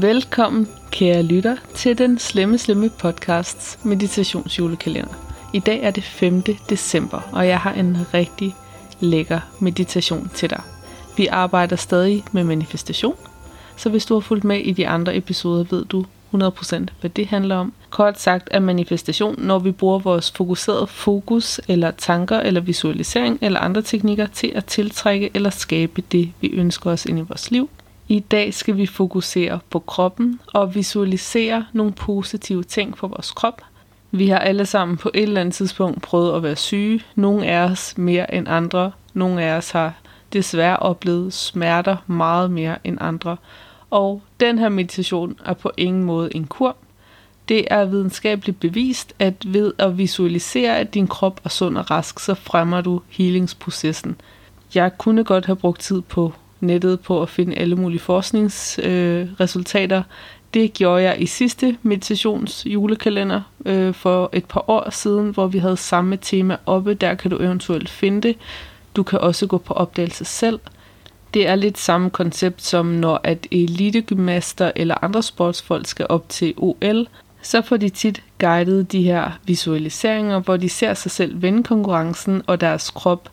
Velkommen, kære lytter, til den slemme, slemme podcasts meditationsjulekalender. I dag er det 5. december, og jeg har en rigtig lækker meditation til dig. Vi arbejder stadig med manifestation, så hvis du har fulgt med i de andre episoder, ved du 100% hvad det handler om. Kort sagt er manifestation, når vi bruger vores fokuserede fokus, eller tanker, eller visualisering, eller andre teknikker til at tiltrække eller skabe det, vi ønsker os ind i vores liv. I dag skal vi fokusere på kroppen og visualisere nogle positive ting for vores krop. Vi har alle sammen på et eller andet tidspunkt prøvet at være syge. Nogle af os mere end andre. Nogle af os har desværre oplevet smerter meget mere end andre. Og den her meditation er på ingen måde en kur. Det er videnskabeligt bevist, at ved at visualisere, at din krop er sund og rask, så fremmer du healingsprocessen. Jeg kunne godt have brugt tid på nettet på at finde alle mulige forskningsresultater. Øh, det gjorde jeg i sidste meditations julekalender øh, for et par år siden, hvor vi havde samme tema oppe. Der kan du eventuelt finde det. Du kan også gå på opdagelse selv. Det er lidt samme koncept som når at elitegymnaster eller andre sportsfolk skal op til OL, så får de tit guidet de her visualiseringer, hvor de ser sig selv vinde konkurrencen, og deres krop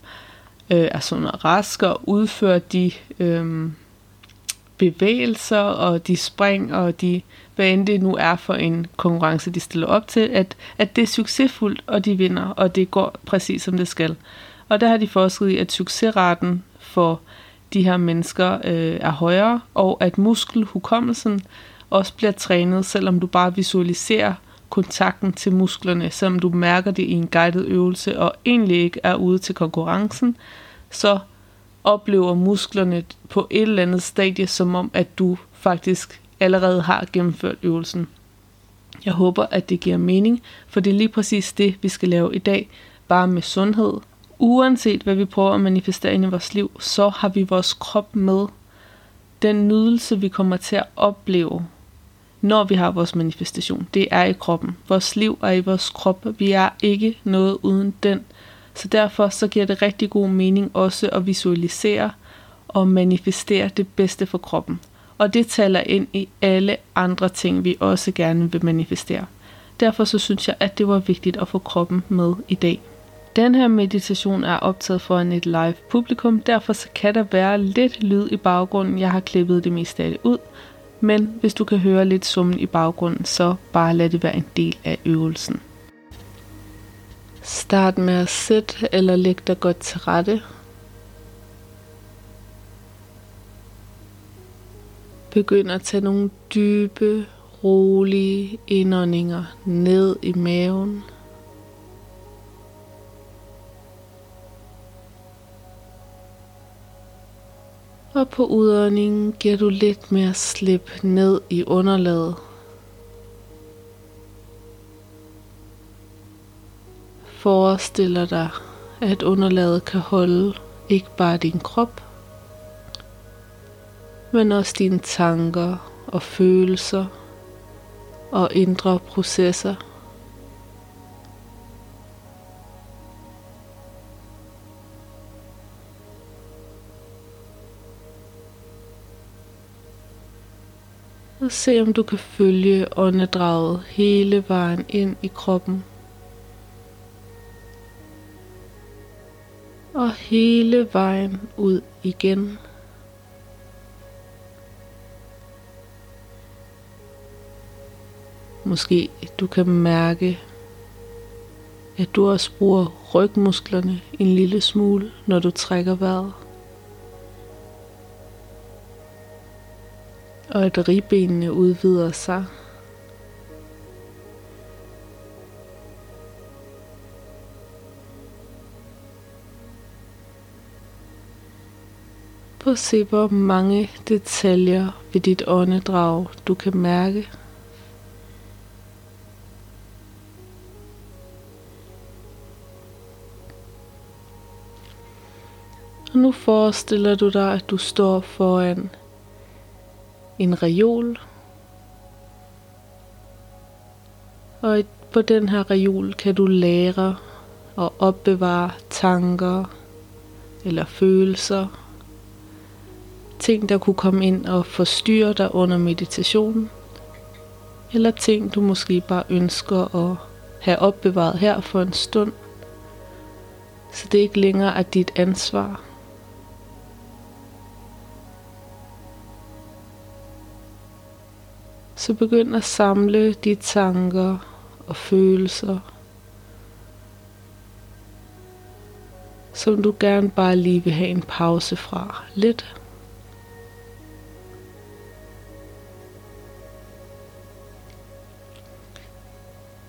øh, er sådan rask og udfører de øh, bevægelser og de spring og de, hvad end det nu er for en konkurrence, de stiller op til, at, at det er succesfuldt, og de vinder, og det går præcis som det skal. Og der har de forsket i, at succesraten for de her mennesker øh, er højere, og at muskelhukommelsen også bliver trænet, selvom du bare visualiserer kontakten til musklerne, selvom du mærker det i en guided øvelse og egentlig ikke er ude til konkurrencen, så oplever musklerne på et eller andet stadie, som om at du faktisk allerede har gennemført øvelsen. Jeg håber, at det giver mening, for det er lige præcis det, vi skal lave i dag, bare med sundhed, uanset hvad vi prøver at manifestere ind i vores liv, så har vi vores krop med. Den nydelse, vi kommer til at opleve, når vi har vores manifestation, det er i kroppen. Vores liv er i vores krop. Vi er ikke noget uden den. Så derfor så giver det rigtig god mening også at visualisere og manifestere det bedste for kroppen. Og det taler ind i alle andre ting, vi også gerne vil manifestere. Derfor så synes jeg, at det var vigtigt at få kroppen med i dag. Den her meditation er optaget foran et live publikum, derfor så kan der være lidt lyd i baggrunden. Jeg har klippet det meste af det ud, men hvis du kan høre lidt summen i baggrunden, så bare lad det være en del af øvelsen. Start med at sætte eller lægge dig godt til rette. Begynd at tage nogle dybe, rolige indåndinger ned i maven. Og på udåndingen giver du lidt mere slip ned i underlaget. Forestiller dig, at underlaget kan holde ikke bare din krop, men også dine tanker og følelser og indre processer. Se om du kan følge åndedraget hele vejen ind i kroppen. Og hele vejen ud igen. Måske du kan mærke, at du også bruger rygmusklerne en lille smule, når du trækker vejret. Og at ribbenene udvider sig. Prøv at se, hvor mange detaljer ved dit åndedrag du kan mærke. Og nu forestiller du dig, at du står foran en reol. Og på den her reol kan du lære og opbevare tanker eller følelser ting, der kunne komme ind og forstyrre dig under meditationen, eller ting, du måske bare ønsker at have opbevaret her for en stund, så det ikke længere er dit ansvar. Så begynd at samle de tanker og følelser, som du gerne bare lige vil have en pause fra lidt.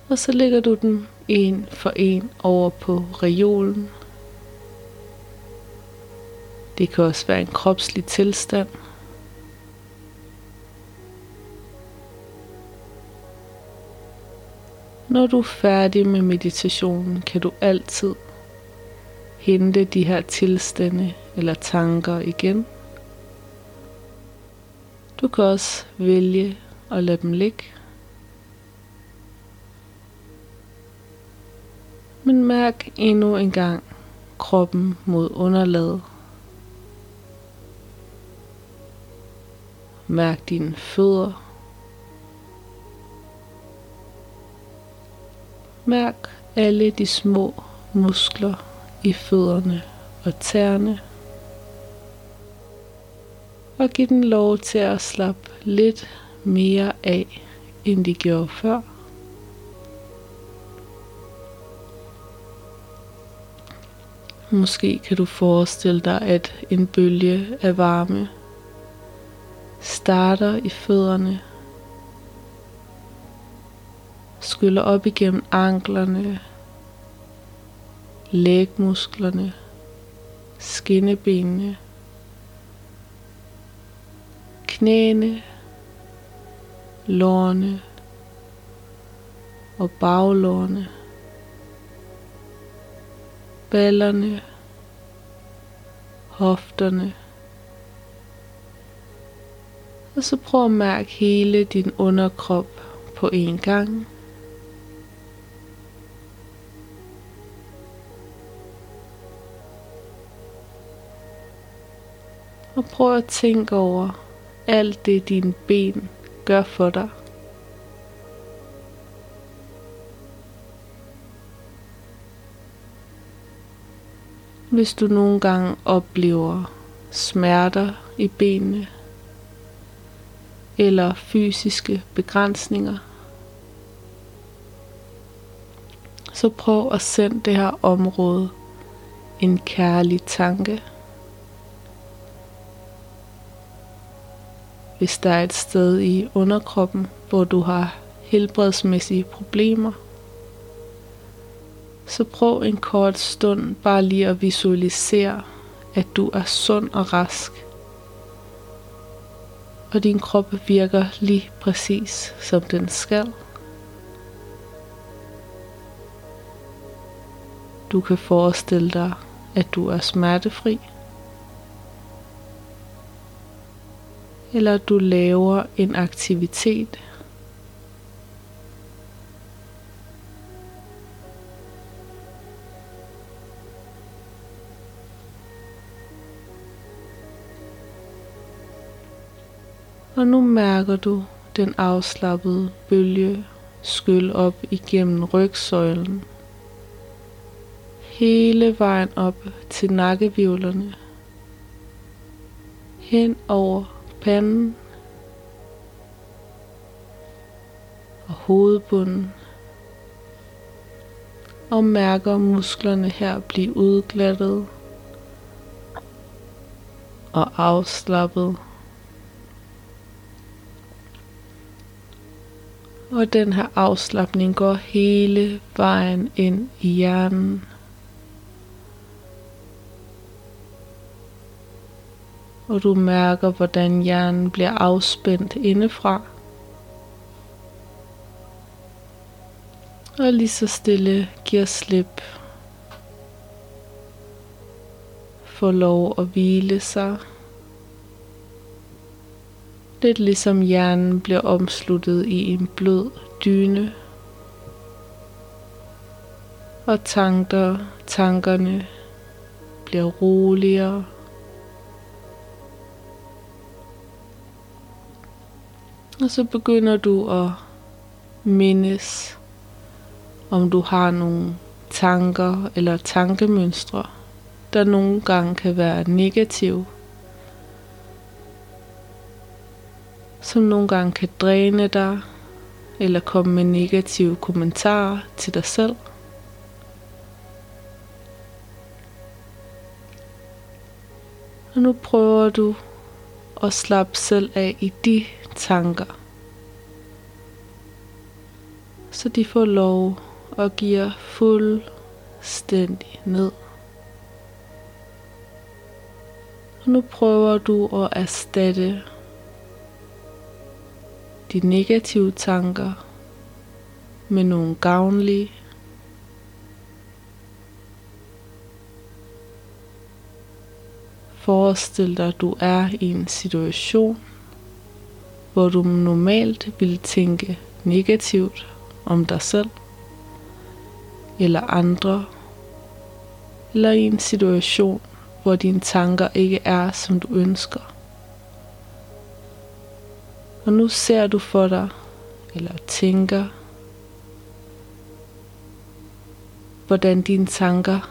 Og så lægger du den en for en over på reolen. Det kan også være en kropslig tilstand. Når du er færdig med meditationen, kan du altid hente de her tilstande eller tanker igen. Du kan også vælge at lade dem ligge. Men mærk endnu en gang kroppen mod underlaget. Mærk dine fødder. Mærk alle de små muskler i fødderne og tæerne. Og giv den lov til at slappe lidt mere af, end de gjorde før. Måske kan du forestille dig, at en bølge af varme starter i fødderne, skyller op igennem anklerne, lægmusklerne, skinnebenene, knæene, lårene og baglårene ballerne, hofterne. Og så prøv at mærke hele din underkrop på en gang. Og prøv at tænke over alt det dine ben gør for dig. Hvis du nogle gange oplever smerter i benene eller fysiske begrænsninger, så prøv at sende det her område en kærlig tanke. Hvis der er et sted i underkroppen, hvor du har helbredsmæssige problemer, så prøv en kort stund bare lige at visualisere, at du er sund og rask. Og din krop virker lige præcis som den skal. Du kan forestille dig, at du er smertefri. Eller du laver en aktivitet, Og nu mærker du den afslappede bølge skylle op igennem rygsøjlen. Hele vejen op til nakkevivlerne. Hen over panden og hovedbunden. Og mærker musklerne her blive udglattet og afslappet. Og den her afslappning går hele vejen ind i hjernen. Og du mærker, hvordan hjernen bliver afspændt indefra. Og lige så stille giver slip. Får lov at hvile sig. Lidt ligesom hjernen bliver omsluttet i en blød dyne. Og tanker, tankerne bliver roligere Og så begynder du at mindes, om du har nogle tanker eller tankemønstre, der nogle gange kan være negative, som nogle gange kan dræne dig, eller komme med negative kommentarer til dig selv. Og nu prøver du og slap selv af i de tanker. Så de får lov at give fuldstændig ned. Og nu prøver du at erstatte de negative tanker med nogle gavnlige. Forestil dig, at du er i en situation, hvor du normalt ville tænke negativt om dig selv eller andre, eller i en situation, hvor dine tanker ikke er, som du ønsker. Og nu ser du for dig, eller tænker, hvordan dine tanker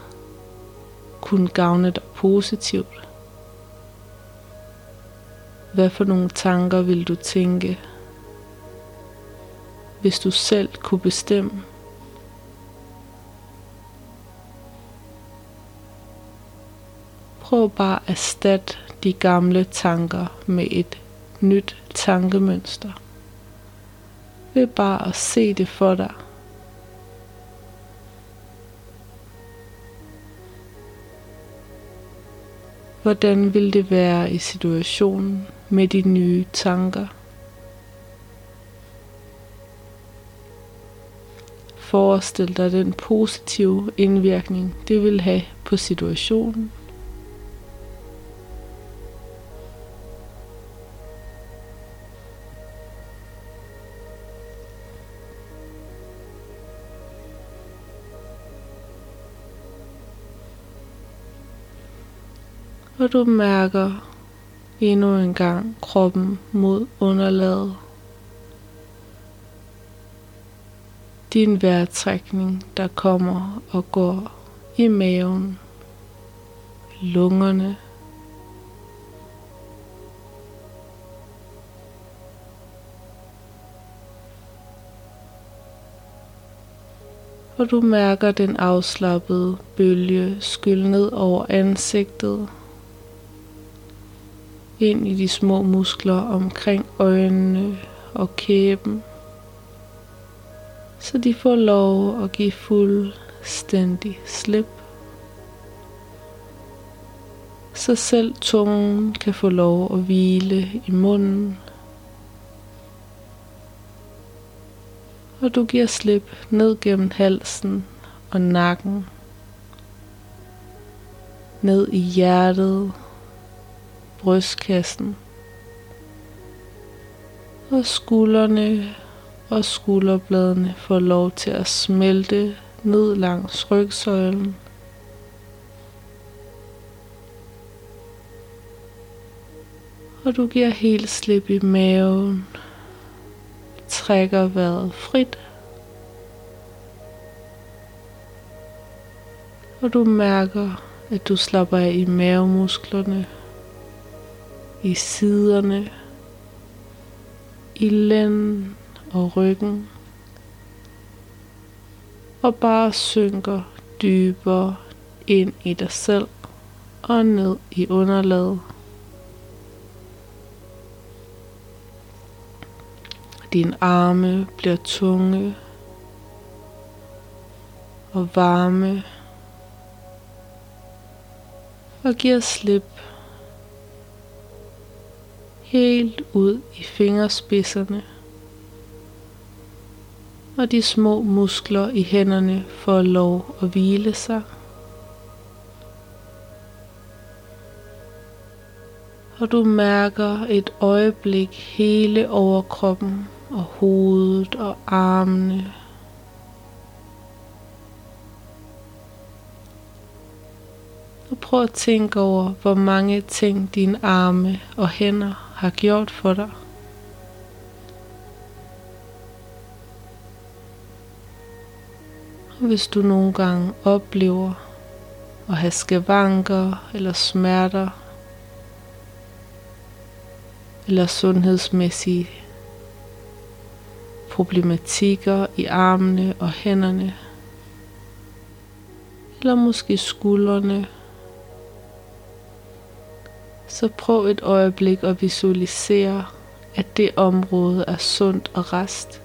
kunne gavne dig positivt. Hvad for nogle tanker vil du tænke, hvis du selv kunne bestemme? Prøv bare at erstatte de gamle tanker med et nyt tankemønster. Ved bare at se det for dig. Hvordan vil det være i situationen med de nye tanker? Forestil dig den positive indvirkning, det vil have på situationen. og du mærker endnu en gang kroppen mod underlaget. Din vejrtrækning, der kommer og går i maven, lungerne, og du mærker den afslappede bølge skylle ned over ansigtet ind i de små muskler omkring øjnene og kæben, så de får lov at give fuldstændig slip. Så selv tungen kan få lov at hvile i munden. Og du giver slip ned gennem halsen og nakken. Ned i hjertet brystkassen og skuldrene og skulderbladene får lov til at smelte ned langs rygsøjlen. Og du giver helt slip i maven. Trækker vejret frit. Og du mærker, at du slapper af i mavemusklerne i siderne, i lænden og ryggen, og bare synker dybere ind i dig selv og ned i underlaget. Dine arme bliver tunge og varme og giver slip helt ud i fingerspidserne. Og de små muskler i hænderne får lov at hvile sig. Og du mærker et øjeblik hele overkroppen og hovedet og armene Og prøv at tænke over, hvor mange ting dine arme og hænder har gjort for dig. Og hvis du nogle gange oplever at have skavanker eller smerter eller sundhedsmæssige problematikker i armene og hænderne, eller måske skuldrene så prøv et øjeblik at visualisere, at det område er sundt og rest.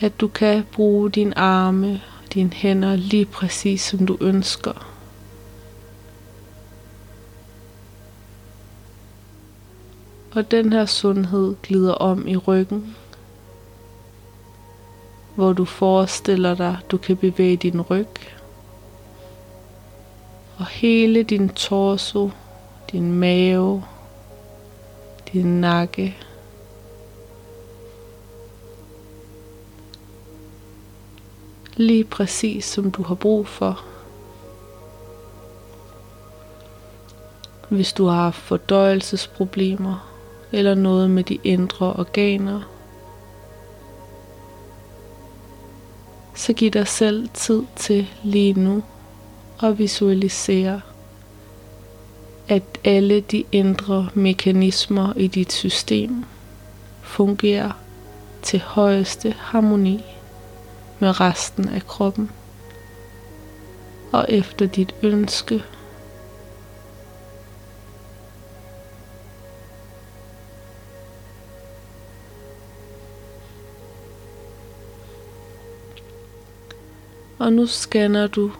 At du kan bruge dine arme og dine hænder lige præcis som du ønsker. Og den her sundhed glider om i ryggen, hvor du forestiller dig, du kan bevæge din ryg. Og hele din torso, din mave, din nakke, lige præcis som du har brug for. Hvis du har fordøjelsesproblemer, eller noget med de indre organer. Så giv dig selv tid til lige nu og visualisere, at alle de indre mekanismer i dit system fungerer til højeste harmoni med resten af kroppen. Og efter dit ønske Og nu scanner du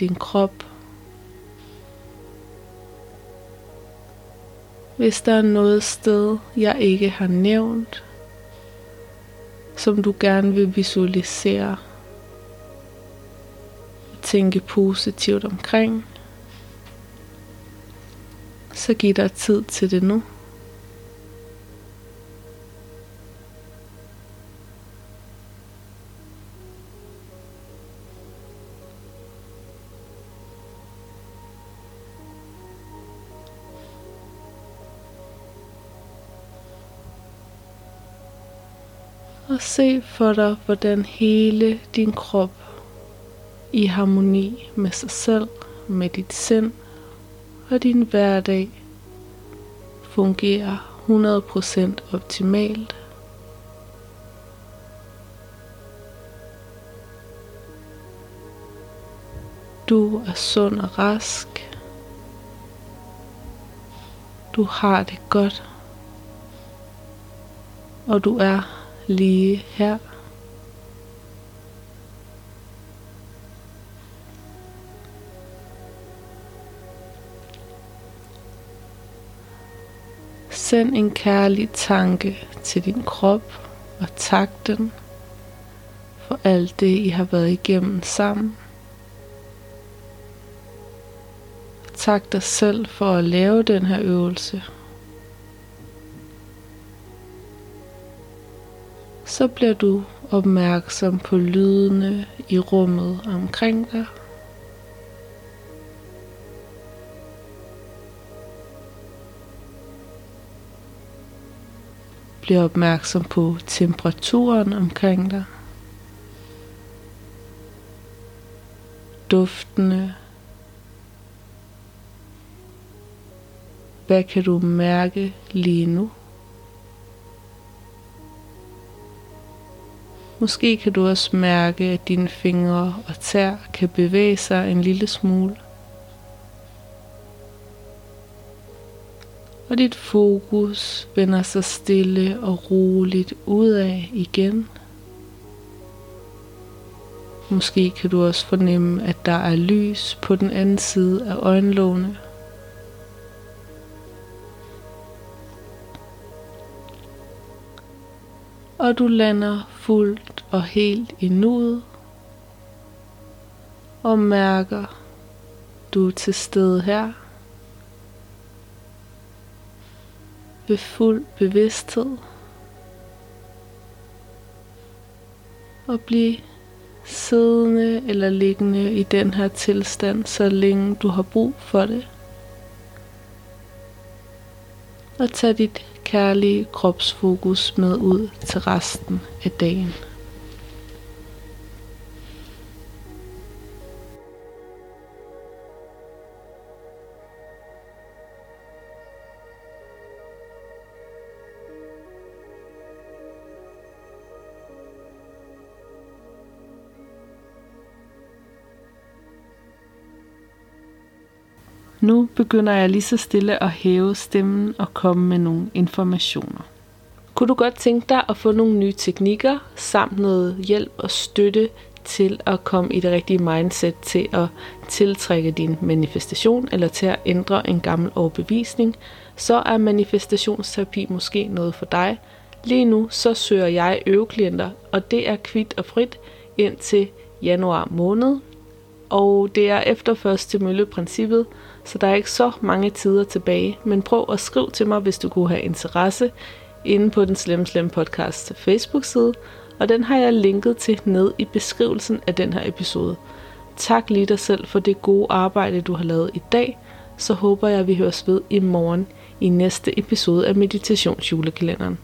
din krop. Hvis der er noget sted, jeg ikke har nævnt, som du gerne vil visualisere, tænke positivt omkring, så giv dig tid til det nu. Og se for dig, hvordan hele din krop i harmoni med sig selv, med dit sind og din hverdag fungerer 100% optimalt. Du er sund og rask. Du har det godt. Og du er lige her. Send en kærlig tanke til din krop og tak den for alt det, I har været igennem sammen. Tak dig selv for at lave den her øvelse. Så bliver du opmærksom på lydene i rummet omkring dig. Bliv opmærksom på temperaturen omkring dig. Duftene. Hvad kan du mærke lige nu? Måske kan du også mærke, at dine fingre og tær kan bevæge sig en lille smule. Og dit fokus vender sig stille og roligt ud af igen. Måske kan du også fornemme, at der er lys på den anden side af øjenlågene. Og du lander fuldt og helt i nuet og mærker, du er til stede her ved fuld bevidsthed og blive siddende eller liggende i den her tilstand, så længe du har brug for det. Og tag dit kærlige kropsfokus med ud til resten af dagen. Nu begynder jeg lige så stille at hæve stemmen og komme med nogle informationer. Kunne du godt tænke dig at få nogle nye teknikker, samt noget hjælp og støtte til at komme i det rigtige mindset til at tiltrække din manifestation eller til at ændre en gammel overbevisning, så er manifestationsterapi måske noget for dig. Lige nu så søger jeg øveklienter, og det er kvit og frit indtil januar måned. Og det er efter først mølle princippet, så der er ikke så mange tider tilbage. Men prøv at skrive til mig, hvis du kunne have interesse inde på den Slem Slem Podcast Facebook-side, og den har jeg linket til ned i beskrivelsen af den her episode. Tak lige dig selv for det gode arbejde, du har lavet i dag. Så håber jeg, at vi høres ved i morgen i næste episode af Meditationsjulekalenderen.